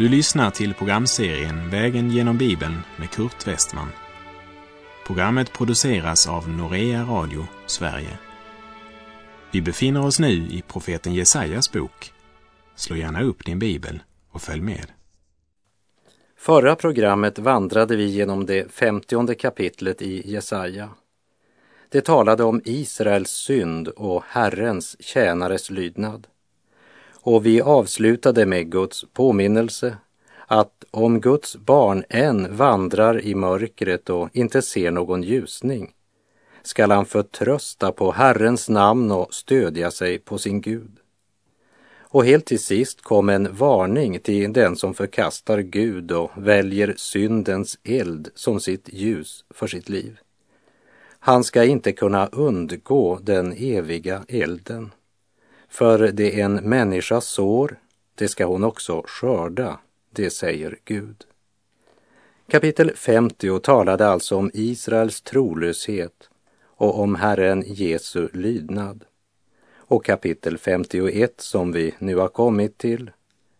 Du lyssnar till programserien Vägen genom Bibeln med Kurt Westman. Programmet produceras av Norea Radio Sverige. Vi befinner oss nu i profeten Jesajas bok. Slå gärna upp din bibel och följ med. Förra programmet vandrade vi genom det femtionde kapitlet i Jesaja. Det talade om Israels synd och Herrens tjänares lydnad. Och vi avslutade med Guds påminnelse att om Guds barn än vandrar i mörkret och inte ser någon ljusning skall han förtrösta på Herrens namn och stödja sig på sin Gud. Och helt till sist kom en varning till den som förkastar Gud och väljer syndens eld som sitt ljus för sitt liv. Han ska inte kunna undgå den eviga elden. För det en människa sår, det ska hon också skörda, det säger Gud. Kapitel 50 talade alltså om Israels trolöshet och om Herren Jesu lydnad. Och kapitel 51 som vi nu har kommit till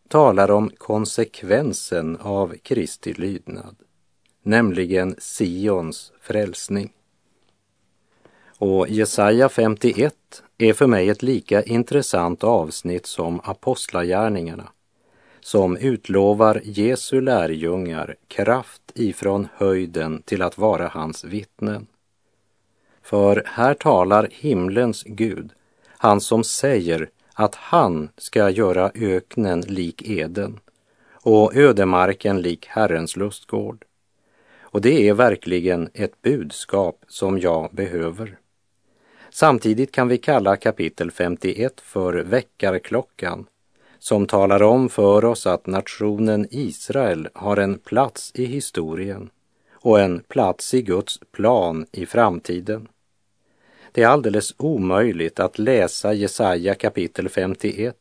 talar om konsekvensen av Kristi lydnad, nämligen Sions frälsning. Och Jesaja 51 är för mig ett lika intressant avsnitt som Apostlagärningarna, som utlovar Jesu lärjungar kraft ifrån höjden till att vara hans vittnen. För här talar himlens Gud, han som säger att han ska göra öknen lik Eden och ödemarken lik Herrens lustgård. Och det är verkligen ett budskap som jag behöver. Samtidigt kan vi kalla kapitel 51 för väckarklockan som talar om för oss att nationen Israel har en plats i historien och en plats i Guds plan i framtiden. Det är alldeles omöjligt att läsa Jesaja kapitel 51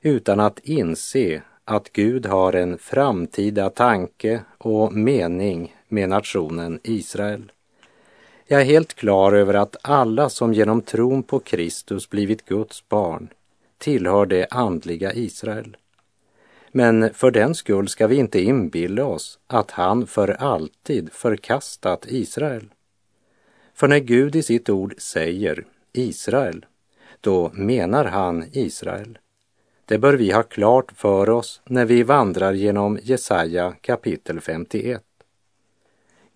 utan att inse att Gud har en framtida tanke och mening med nationen Israel. Jag är helt klar över att alla som genom tron på Kristus blivit Guds barn tillhör det andliga Israel. Men för den skull ska vi inte inbilla oss att han för alltid förkastat Israel. För när Gud i sitt ord säger Israel, då menar han Israel. Det bör vi ha klart för oss när vi vandrar genom Jesaja kapitel 51.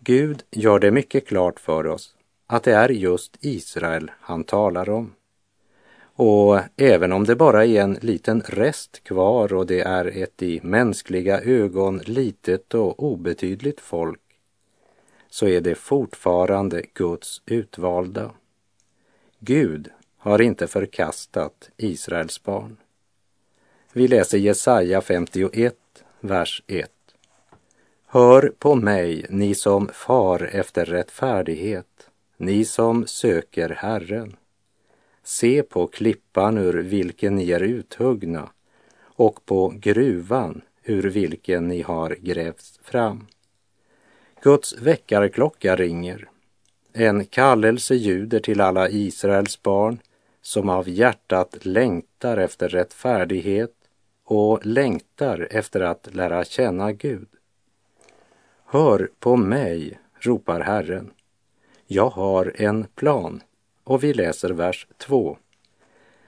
Gud gör det mycket klart för oss att det är just Israel han talar om. Och även om det bara är en liten rest kvar och det är ett i mänskliga ögon litet och obetydligt folk, så är det fortfarande Guds utvalda. Gud har inte förkastat Israels barn. Vi läser Jesaja 51, vers 1. Hör på mig, ni som far efter rättfärdighet, ni som söker Herren. Se på klippan ur vilken ni är uthuggna och på gruvan ur vilken ni har grävts fram. Guds väckarklocka ringer. En kallelse ljuder till alla Israels barn som av hjärtat längtar efter rättfärdighet och längtar efter att lära känna Gud. Hör på mig, ropar Herren. Jag har en plan. Och vi läser vers 2.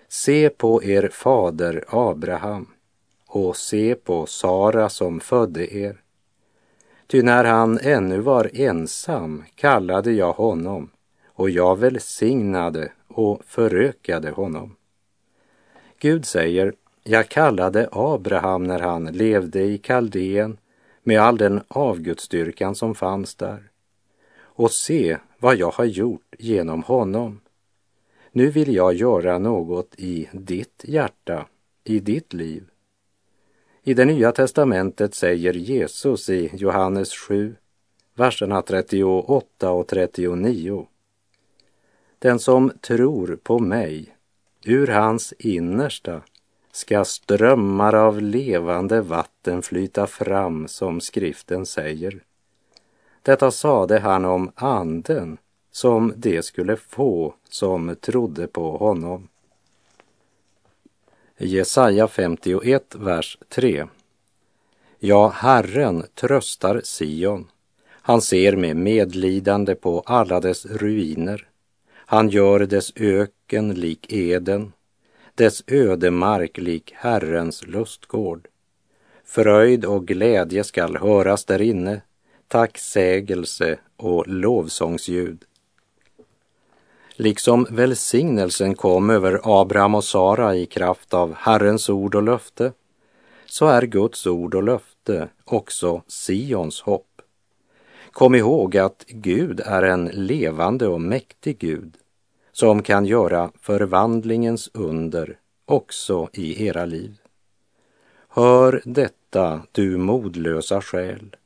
Se på er fader Abraham och se på Sara som födde er. Ty när han ännu var ensam kallade jag honom och jag välsignade och förökade honom. Gud säger, jag kallade Abraham när han levde i Kaldén med all den avgudsdyrkan som fanns där. Och se vad jag har gjort genom honom. Nu vill jag göra något i ditt hjärta, i ditt liv. I det nya testamentet säger Jesus i Johannes 7, verserna 38 och 39. Den som tror på mig, ur hans innersta ska strömmar av levande vatten flyta fram, som skriften säger. Detta sade han om anden som de skulle få som trodde på honom. Jesaja 51, vers 3. Ja, Herren tröstar Sion. Han ser med medlidande på alla dess ruiner. Han gör dess öken lik Eden, dess ödemark lik Herrens lustgård. Fröjd och glädje skall höras därinne, tacksägelse och lovsångsljud. Liksom välsignelsen kom över Abraham och Sara i kraft av Herrens ord och löfte, så är Guds ord och löfte också Sions hopp. Kom ihåg att Gud är en levande och mäktig Gud som kan göra förvandlingens under också i era liv. Hör detta, du modlösa själ.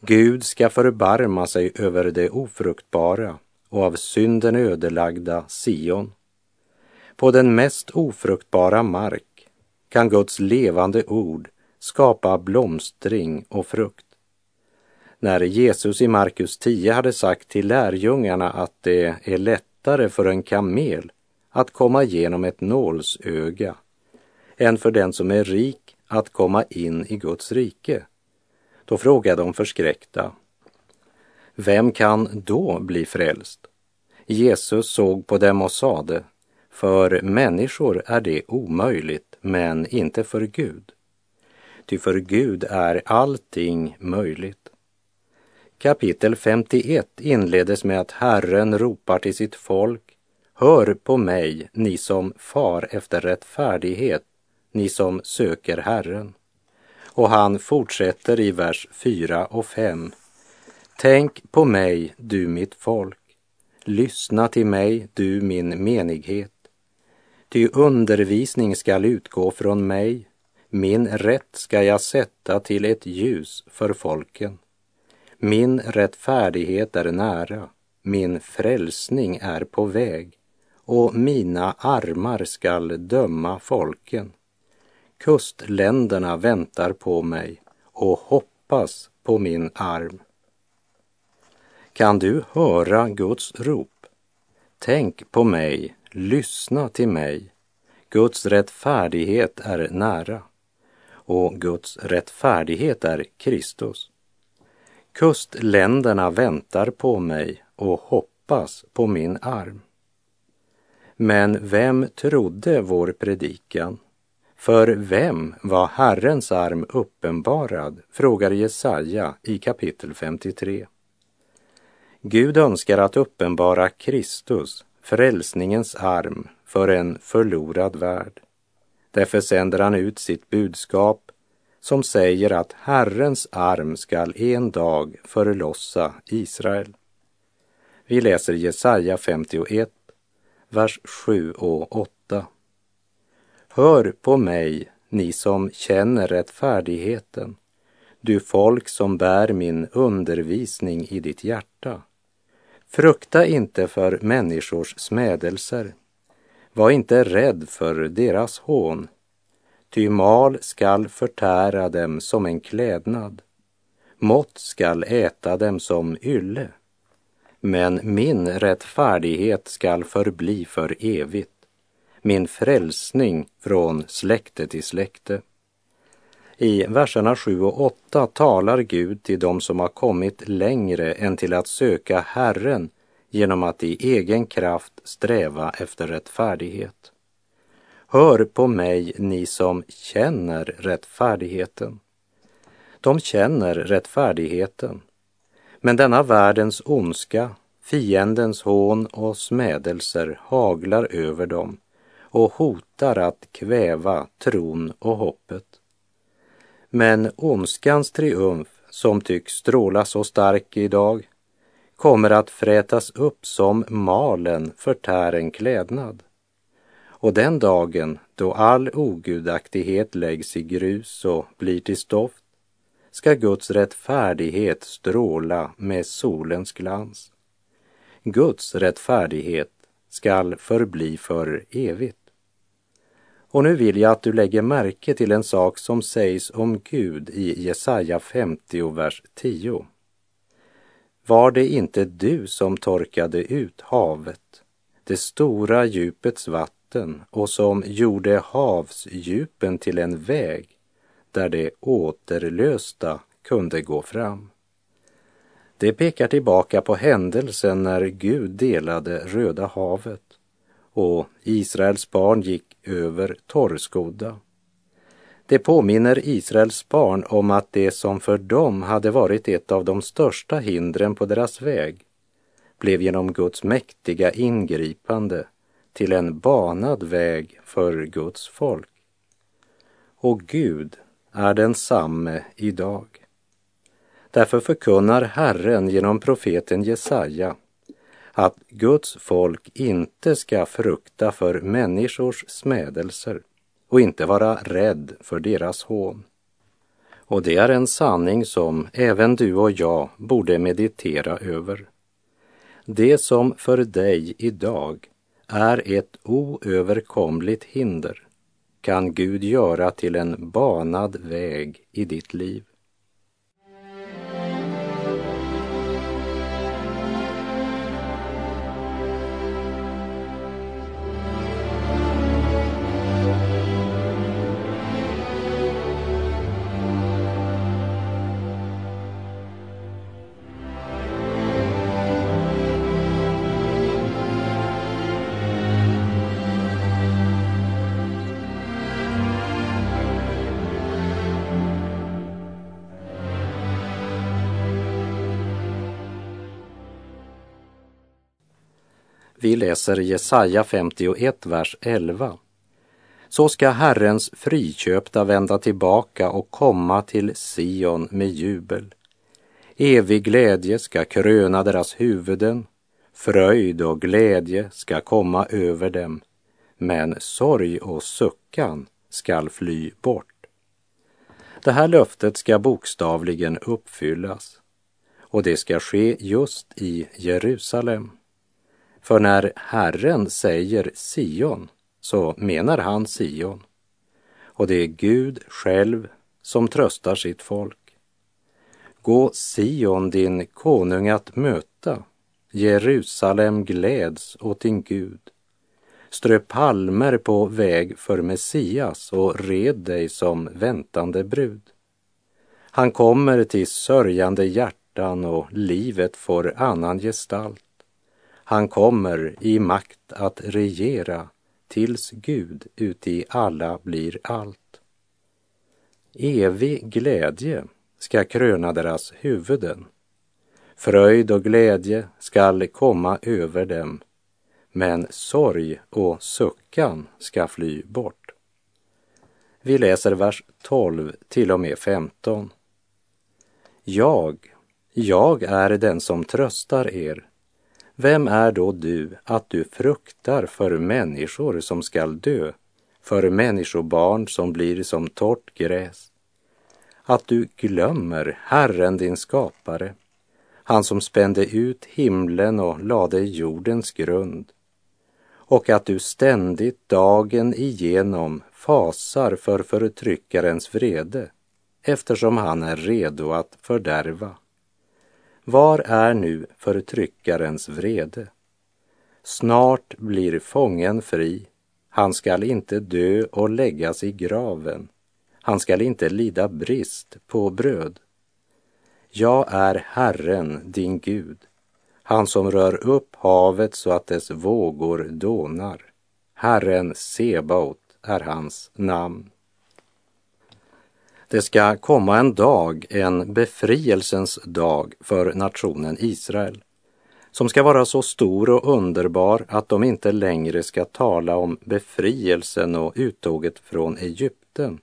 Gud ska förbarma sig över det ofruktbara och av synden ödelagda Sion. På den mest ofruktbara mark kan Guds levande ord skapa blomstring och frukt. När Jesus i Markus 10 hade sagt till lärjungarna att det är lätt lättare för en kamel att komma genom ett nålsöga än för den som är rik att komma in i Guds rike, då frågade de förskräckta, vem kan då bli frälst? Jesus såg på dem och sade, för människor är det omöjligt, men inte för Gud. Ty för Gud är allting möjligt. Kapitel 51 inledes med att Herren ropar till sitt folk, Hör på mig, ni som far efter rättfärdighet, ni som söker Herren. Och han fortsätter i vers 4 och 5. Tänk på mig, du mitt folk. Lyssna till mig, du min menighet. Ty undervisning skall utgå från mig, min rätt ska jag sätta till ett ljus för folken. Min rättfärdighet är nära, min frälsning är på väg och mina armar skall döma folken. Kustländerna väntar på mig och hoppas på min arm. Kan du höra Guds rop? Tänk på mig, lyssna till mig. Guds rättfärdighet är nära och Guds rättfärdighet är Kristus. Kustländerna väntar på mig och hoppas på min arm. Men vem trodde vår predikan? För vem var Herrens arm uppenbarad? frågar Jesaja i kapitel 53. Gud önskar att uppenbara Kristus, frälsningens arm, för en förlorad värld. Därför sänder han ut sitt budskap som säger att Herrens arm skall en dag förlossa Israel. Vi läser Jesaja 51, vers 7 och 8. Hör på mig, ni som känner rättfärdigheten, du folk som bär min undervisning i ditt hjärta. Frukta inte för människors smädelser. Var inte rädd för deras hån, ty mal skall förtära dem som en klädnad, mått skall äta dem som ylle. Men min rättfärdighet skall förbli för evigt, min frälsning från släkte till släkte. I verserna 7 och 8 talar Gud till dem som har kommit längre än till att söka Herren genom att i egen kraft sträva efter rättfärdighet. Hör på mig, ni som känner rättfärdigheten. De känner rättfärdigheten, men denna världens ondska, fiendens hån och smädelser haglar över dem och hotar att kväva tron och hoppet. Men ondskans triumf, som tycks stråla så stark idag, kommer att frätas upp som malen förtär en klädnad. Och den dagen då all ogudaktighet läggs i grus och blir till stoft ska Guds rättfärdighet stråla med solens glans. Guds rättfärdighet skall förbli för evigt. Och nu vill jag att du lägger märke till en sak som sägs om Gud i Jesaja 50, vers 10. Var det inte du som torkade ut havet, det stora djupets vatten och som gjorde havsdjupen till en väg där de återlösta kunde gå fram. Det pekar tillbaka på händelsen när Gud delade Röda havet och Israels barn gick över torrskodda. Det påminner Israels barn om att det som för dem hade varit ett av de största hindren på deras väg blev genom Guds mäktiga ingripande till en banad väg för Guds folk. Och Gud är densamme idag. Därför förkunnar Herren genom profeten Jesaja att Guds folk inte ska frukta för människors smädelser och inte vara rädd för deras hån. Och det är en sanning som även du och jag borde meditera över. Det som för dig idag är ett oöverkomligt hinder kan Gud göra till en banad väg i ditt liv. Vi läser Jesaja 51, vers 11. Så ska Herrens friköpta vända tillbaka och komma till Sion med jubel. Evig glädje ska kröna deras huvuden, fröjd och glädje ska komma över dem, men sorg och suckan skall fly bort. Det här löftet ska bokstavligen uppfyllas och det ska ske just i Jerusalem. För när Herren säger Sion så menar han Sion. Och det är Gud själv som tröstar sitt folk. Gå Sion din konung att möta. Jerusalem gläds åt din Gud. Strö palmer på väg för Messias och red dig som väntande brud. Han kommer till sörjande hjärtan och livet får annan gestalt. Han kommer i makt att regera tills Gud uti alla blir allt. Evig glädje ska kröna deras huvuden. Fröjd och glädje skall komma över dem, men sorg och suckan ska fly bort. Vi läser vers 12 till och med 15. Jag, jag är den som tröstar er vem är då du att du fruktar för människor som skall dö, för människobarn som blir som torrt gräs? Att du glömmer Herren din skapare, han som spände ut himlen och lade jordens grund, och att du ständigt dagen igenom fasar för förtryckarens vrede, eftersom han är redo att fördärva. Var är nu förtryckarens vrede? Snart blir fången fri. Han skall inte dö och läggas i graven. Han skall inte lida brist på bröd. Jag är Herren, din Gud, han som rör upp havet så att dess vågor dånar. Herren Sebaot är hans namn. Det ska komma en dag, en befrielsens dag för nationen Israel, som ska vara så stor och underbar att de inte längre ska tala om befrielsen och uttåget från Egypten,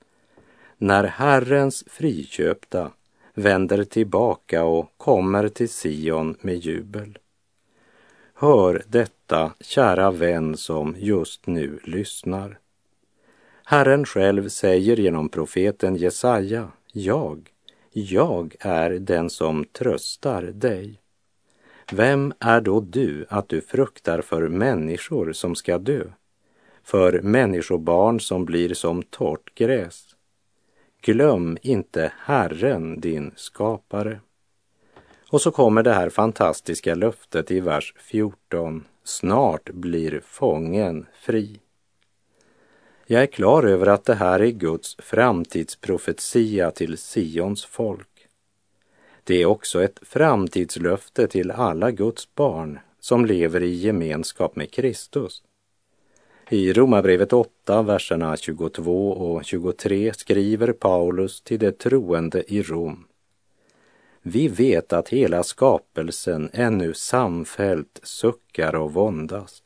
när Herrens friköpta vänder tillbaka och kommer till Sion med jubel. Hör detta, kära vän som just nu lyssnar. Herren själv säger genom profeten Jesaja, jag, jag är den som tröstar dig. Vem är då du att du fruktar för människor som ska dö, för människobarn som blir som torrt gräs? Glöm inte Herren, din skapare. Och så kommer det här fantastiska löftet i vers 14. Snart blir fången fri. Jag är klar över att det här är Guds framtidsprofetia till Sions folk. Det är också ett framtidslöfte till alla Guds barn som lever i gemenskap med Kristus. I Romarbrevet 8, verserna 22 och 23 skriver Paulus till de troende i Rom. Vi vet att hela skapelsen ännu samfällt suckar och våndas.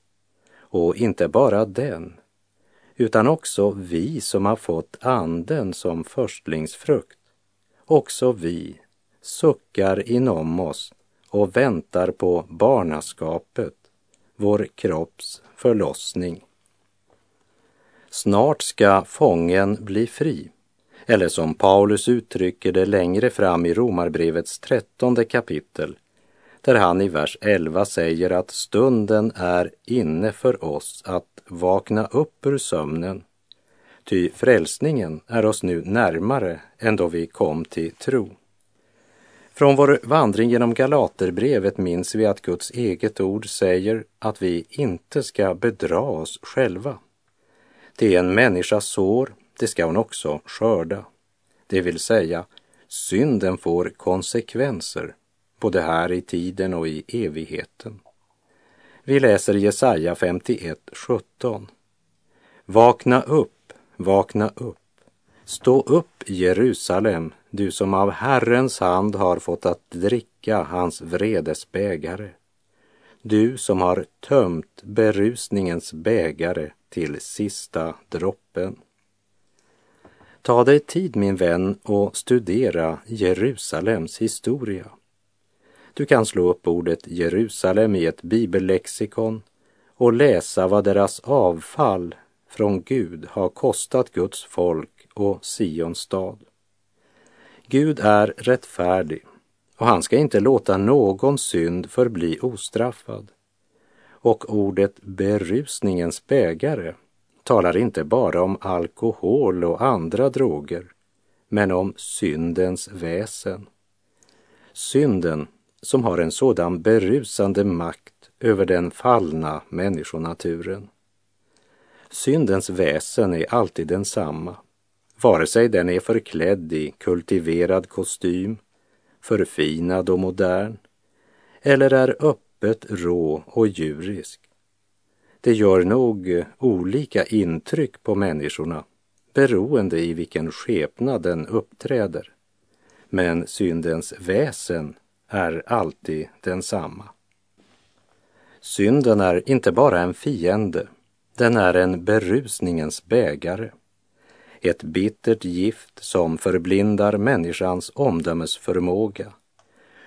Och inte bara den, utan också vi som har fått anden som förstlingsfrukt. Också vi suckar inom oss och väntar på barnaskapet, vår kropps förlossning. Snart ska fången bli fri, eller som Paulus uttrycker det längre fram i Romarbrevets trettonde kapitel, där han i vers 11 säger att stunden är inne för oss att vakna upp ur sömnen. Ty frälsningen är oss nu närmare än då vi kom till tro. Från vår vandring genom Galaterbrevet minns vi att Guds eget ord säger att vi inte ska bedra oss själva. Det är en människa sår, det ska hon också skörda. Det vill säga, synden får konsekvenser, både här i tiden och i evigheten. Vi läser Jesaja 51, 17. Vakna upp, vakna upp. Stå upp, Jerusalem, du som av Herrens hand har fått att dricka hans vredes bägare. Du som har tömt berusningens bägare till sista droppen. Ta dig tid, min vän, och studera Jerusalems historia. Du kan slå upp ordet Jerusalem i ett bibellexikon och läsa vad deras avfall från Gud har kostat Guds folk och Sions stad. Gud är rättfärdig och han ska inte låta någon synd förbli ostraffad. Och ordet berusningens bägare talar inte bara om alkohol och andra droger, men om syndens väsen. Synden som har en sådan berusande makt över den fallna människonaturen. Syndens väsen är alltid densamma, vare sig den är förklädd i kultiverad kostym, förfinad och modern, eller är öppet rå och djurisk. Det gör nog olika intryck på människorna beroende i vilken skepnad den uppträder. Men syndens väsen är alltid densamma. Synden är inte bara en fiende, den är en berusningens bägare. Ett bittert gift som förblindar människans omdömesförmåga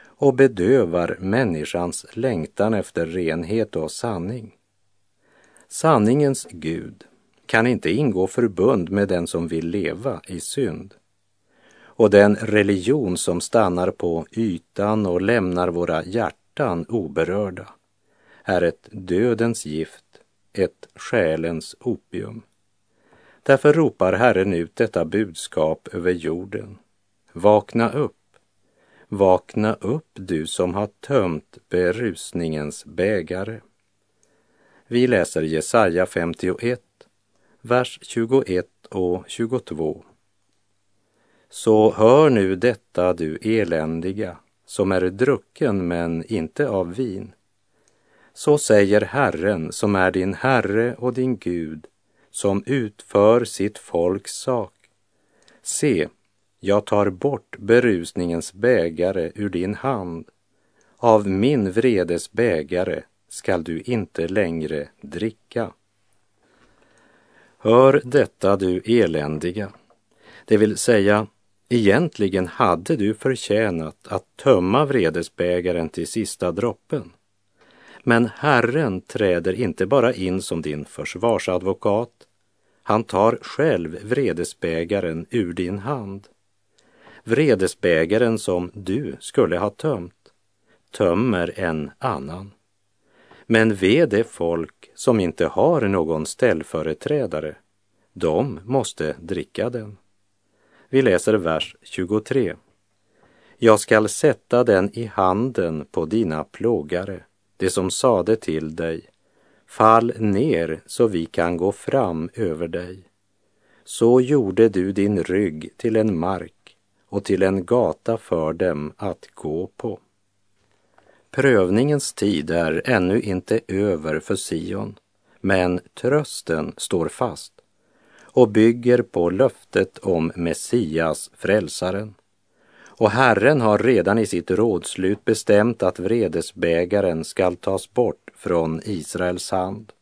och bedövar människans längtan efter renhet och sanning. Sanningens Gud kan inte ingå förbund med den som vill leva i synd. Och den religion som stannar på ytan och lämnar våra hjärtan oberörda är ett dödens gift, ett själens opium. Därför ropar Herren ut detta budskap över jorden. Vakna upp, vakna upp du som har tömt berusningens bägare. Vi läser Jesaja 51, vers 21 och 22. Så hör nu detta, du eländiga, som är drucken men inte av vin. Så säger Herren, som är din Herre och din Gud, som utför sitt folks sak. Se, jag tar bort berusningens bägare ur din hand. Av min vredes bägare skall du inte längre dricka. Hör detta, du eländiga, det vill säga Egentligen hade du förtjänat att tömma vredesbägaren till sista droppen. Men Herren träder inte bara in som din försvarsadvokat, han tar själv vredesbägaren ur din hand. Vredesbägaren som du skulle ha tömt tömmer en annan. Men ve det folk som inte har någon ställföreträdare, de måste dricka den. Vi läser vers 23. Jag skall sätta den i handen på dina plågare, det som sade till dig, fall ner så vi kan gå fram över dig. så gjorde du din rygg till en mark och till en gata för dem att gå på. Prövningens tid är ännu inte över för Sion, men trösten står fast och bygger på löftet om Messias, frälsaren. Och Herren har redan i sitt rådslut bestämt att vredesbägaren skall tas bort från Israels hand.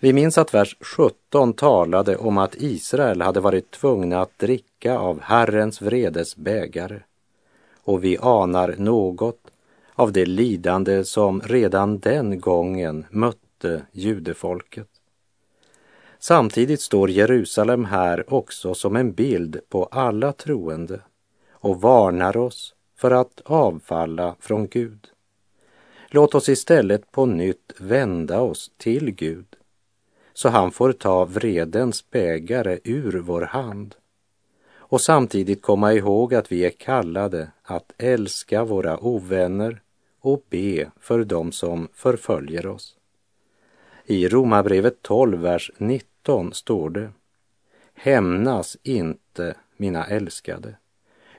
Vi minns att vers 17 talade om att Israel hade varit tvungna att dricka av Herrens vredesbägare. Och vi anar något av det lidande som redan den gången mötte judefolket. Samtidigt står Jerusalem här också som en bild på alla troende och varnar oss för att avfalla från Gud. Låt oss istället på nytt vända oss till Gud så han får ta vredens bägare ur vår hand och samtidigt komma ihåg att vi är kallade att älska våra ovänner och be för dem som förföljer oss. I Romarbrevet 12, vers 19 står det Hämnas inte, mina älskade,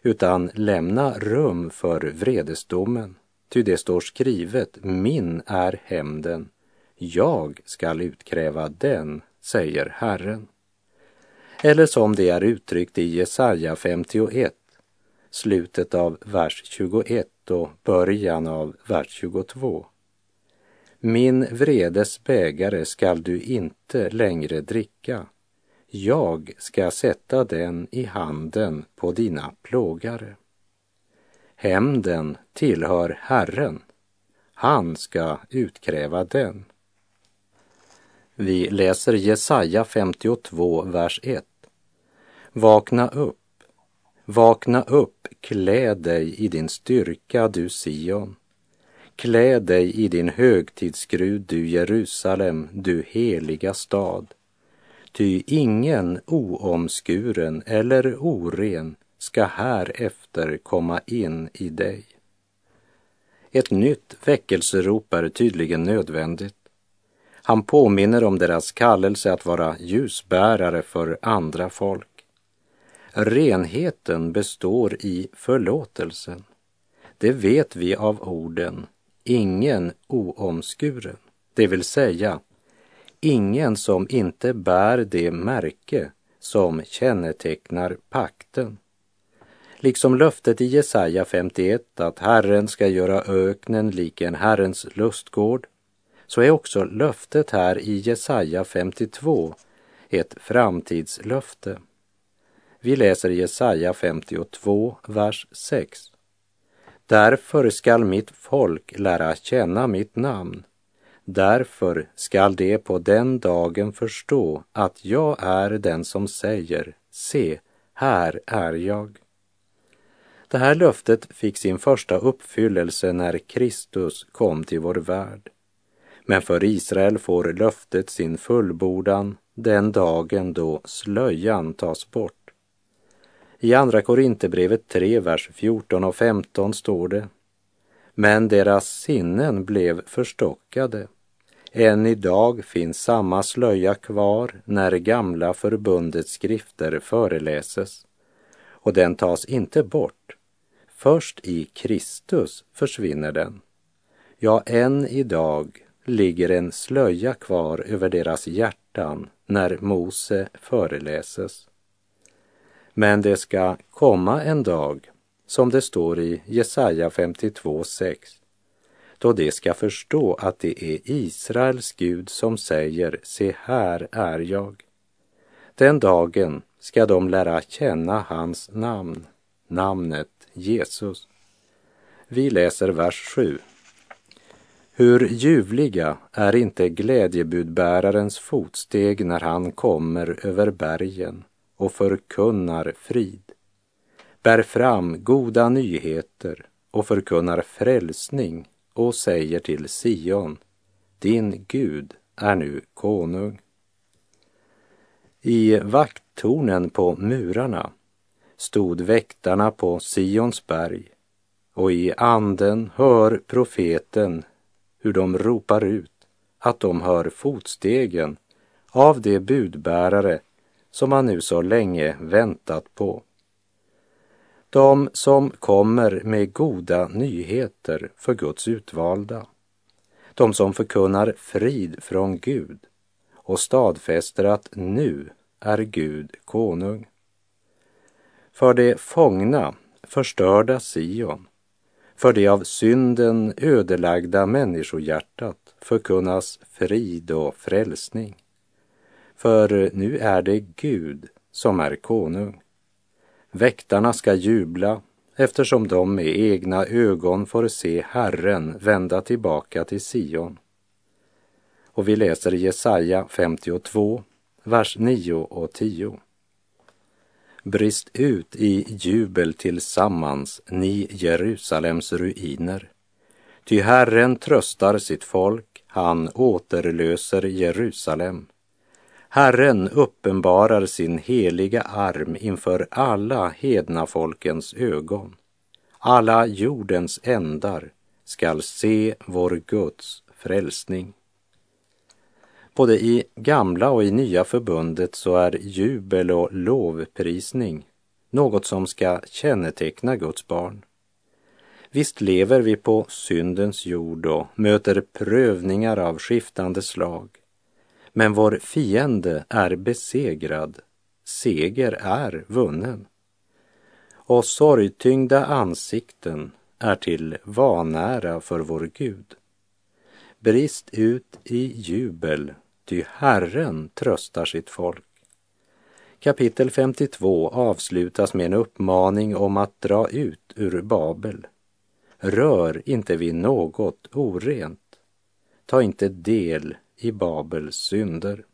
utan lämna rum för vredesdomen, ty det står skrivet, min är hämnden, jag skall utkräva den, säger Herren. Eller som det är uttryckt i Jesaja 51, slutet av vers 21 och början av vers 22. Min vredes bägare skall du inte längre dricka. Jag ska sätta den i handen på dina plågare. Hämnden tillhör Herren. Han ska utkräva den. Vi läser Jesaja 52, vers 1. Vakna upp, vakna upp, klä dig i din styrka, du Sion. Klä dig i din högtidsgrud, du Jerusalem, du heliga stad. Ty ingen oomskuren eller oren ska härefter komma in i dig. Ett nytt väckelserop är tydligen nödvändigt. Han påminner om deras kallelse att vara ljusbärare för andra folk. Renheten består i förlåtelsen. Det vet vi av orden ingen oomskuren, det vill säga ingen som inte bär det märke som kännetecknar pakten. Liksom löftet i Jesaja 51 att Herren ska göra öknen lik en Herrens lustgård så är också löftet här i Jesaja 52 ett framtidslöfte. Vi läser Jesaja 52, vers 6. Därför skall mitt folk lära känna mitt namn. Därför skall de på den dagen förstå att jag är den som säger, se, här är jag. Det här löftet fick sin första uppfyllelse när Kristus kom till vår värld. Men för Israel får löftet sin fullbordan den dagen då slöjan tas bort. I Andra Korinthierbrevet 3, vers 14 och 15 står det Men deras sinnen blev förstockade. Än idag finns samma slöja kvar när gamla förbundets skrifter föreläses och den tas inte bort. Först i Kristus försvinner den. Ja, än idag ligger en slöja kvar över deras hjärtan när Mose föreläses. Men det ska komma en dag, som det står i Jesaja 52.6, då de ska förstå att det är Israels Gud som säger, se här är jag. Den dagen ska de lära känna hans namn, namnet Jesus. Vi läser vers 7 hur ljuvliga är inte glädjebudbärarens fotsteg när han kommer över bergen och förkunnar frid, bär fram goda nyheter och förkunnar frälsning och säger till Sion, din Gud är nu konung. I vakttornen på murarna stod väktarna på Sions berg och i anden hör profeten hur de ropar ut att de hör fotstegen av de budbärare som man nu så länge väntat på. De som kommer med goda nyheter för Guds utvalda. De som förkunnar frid från Gud och stadfäster att nu är Gud konung. För det fångna, förstörda Sion, för det av synden ödelagda människohjärtat förkunnas frid och frälsning. För nu är det Gud som är konung. Väktarna ska jubla eftersom de med egna ögon får se Herren vända tillbaka till Sion. Och vi läser Jesaja 52, vers 9 och 10. Brist ut i jubel tillsammans, ni Jerusalems ruiner. Ty Herren tröstar sitt folk, han återlöser Jerusalem. Herren uppenbarar sin heliga arm inför alla hedna folkens ögon. Alla jordens ändar skall se vår Guds frälsning. Både i gamla och i nya förbundet så är jubel och lovprisning något som ska känneteckna Guds barn. Visst lever vi på syndens jord och möter prövningar av skiftande slag. Men vår fiende är besegrad. Seger är vunnen. Och sorgtyngda ansikten är till vanära för vår Gud. Brist ut i jubel, ty Herren tröstar sitt folk. Kapitel 52 avslutas med en uppmaning om att dra ut ur Babel. Rör inte vid något orent. Ta inte del i Babels synder.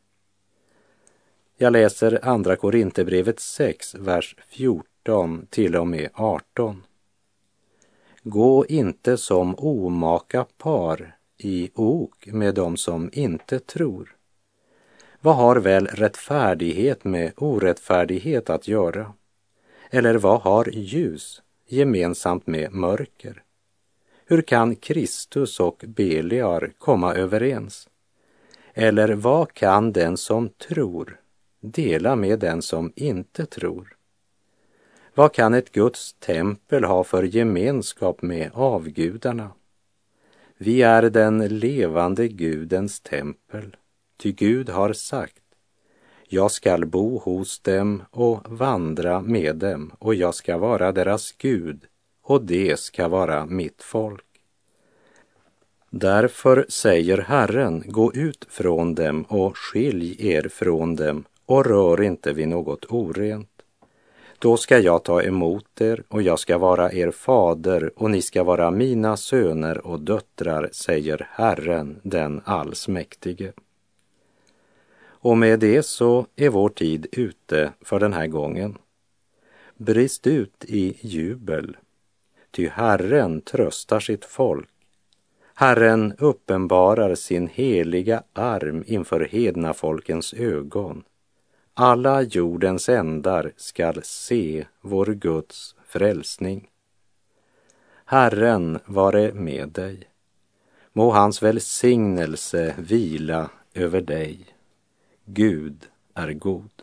Jag läser Andra Korinthierbrevet 6, vers 14 till och med 18. Gå inte som omaka par i ok med dem som inte tror. Vad har väl rättfärdighet med orättfärdighet att göra? Eller vad har ljus gemensamt med mörker? Hur kan Kristus och Beliar komma överens? Eller vad kan den som tror dela med den som inte tror? Vad kan ett Guds tempel ha för gemenskap med avgudarna? Vi är den levande Gudens tempel, ty Gud har sagt jag skall bo hos dem och vandra med dem och jag ska vara deras Gud och det ska vara mitt folk. Därför säger Herren, gå ut från dem och skilj er från dem och rör inte vid något orent. Då ska jag ta emot er och jag ska vara er fader och ni ska vara mina söner och döttrar, säger Herren den allsmäktige. Och med det så är vår tid ute för den här gången. Brist ut i jubel, ty Herren tröstar sitt folk Herren uppenbarar sin heliga arm inför hedna folkens ögon. Alla jordens ändar skall se vår Guds frälsning. Herren vare med dig. Må hans välsignelse vila över dig. Gud är god.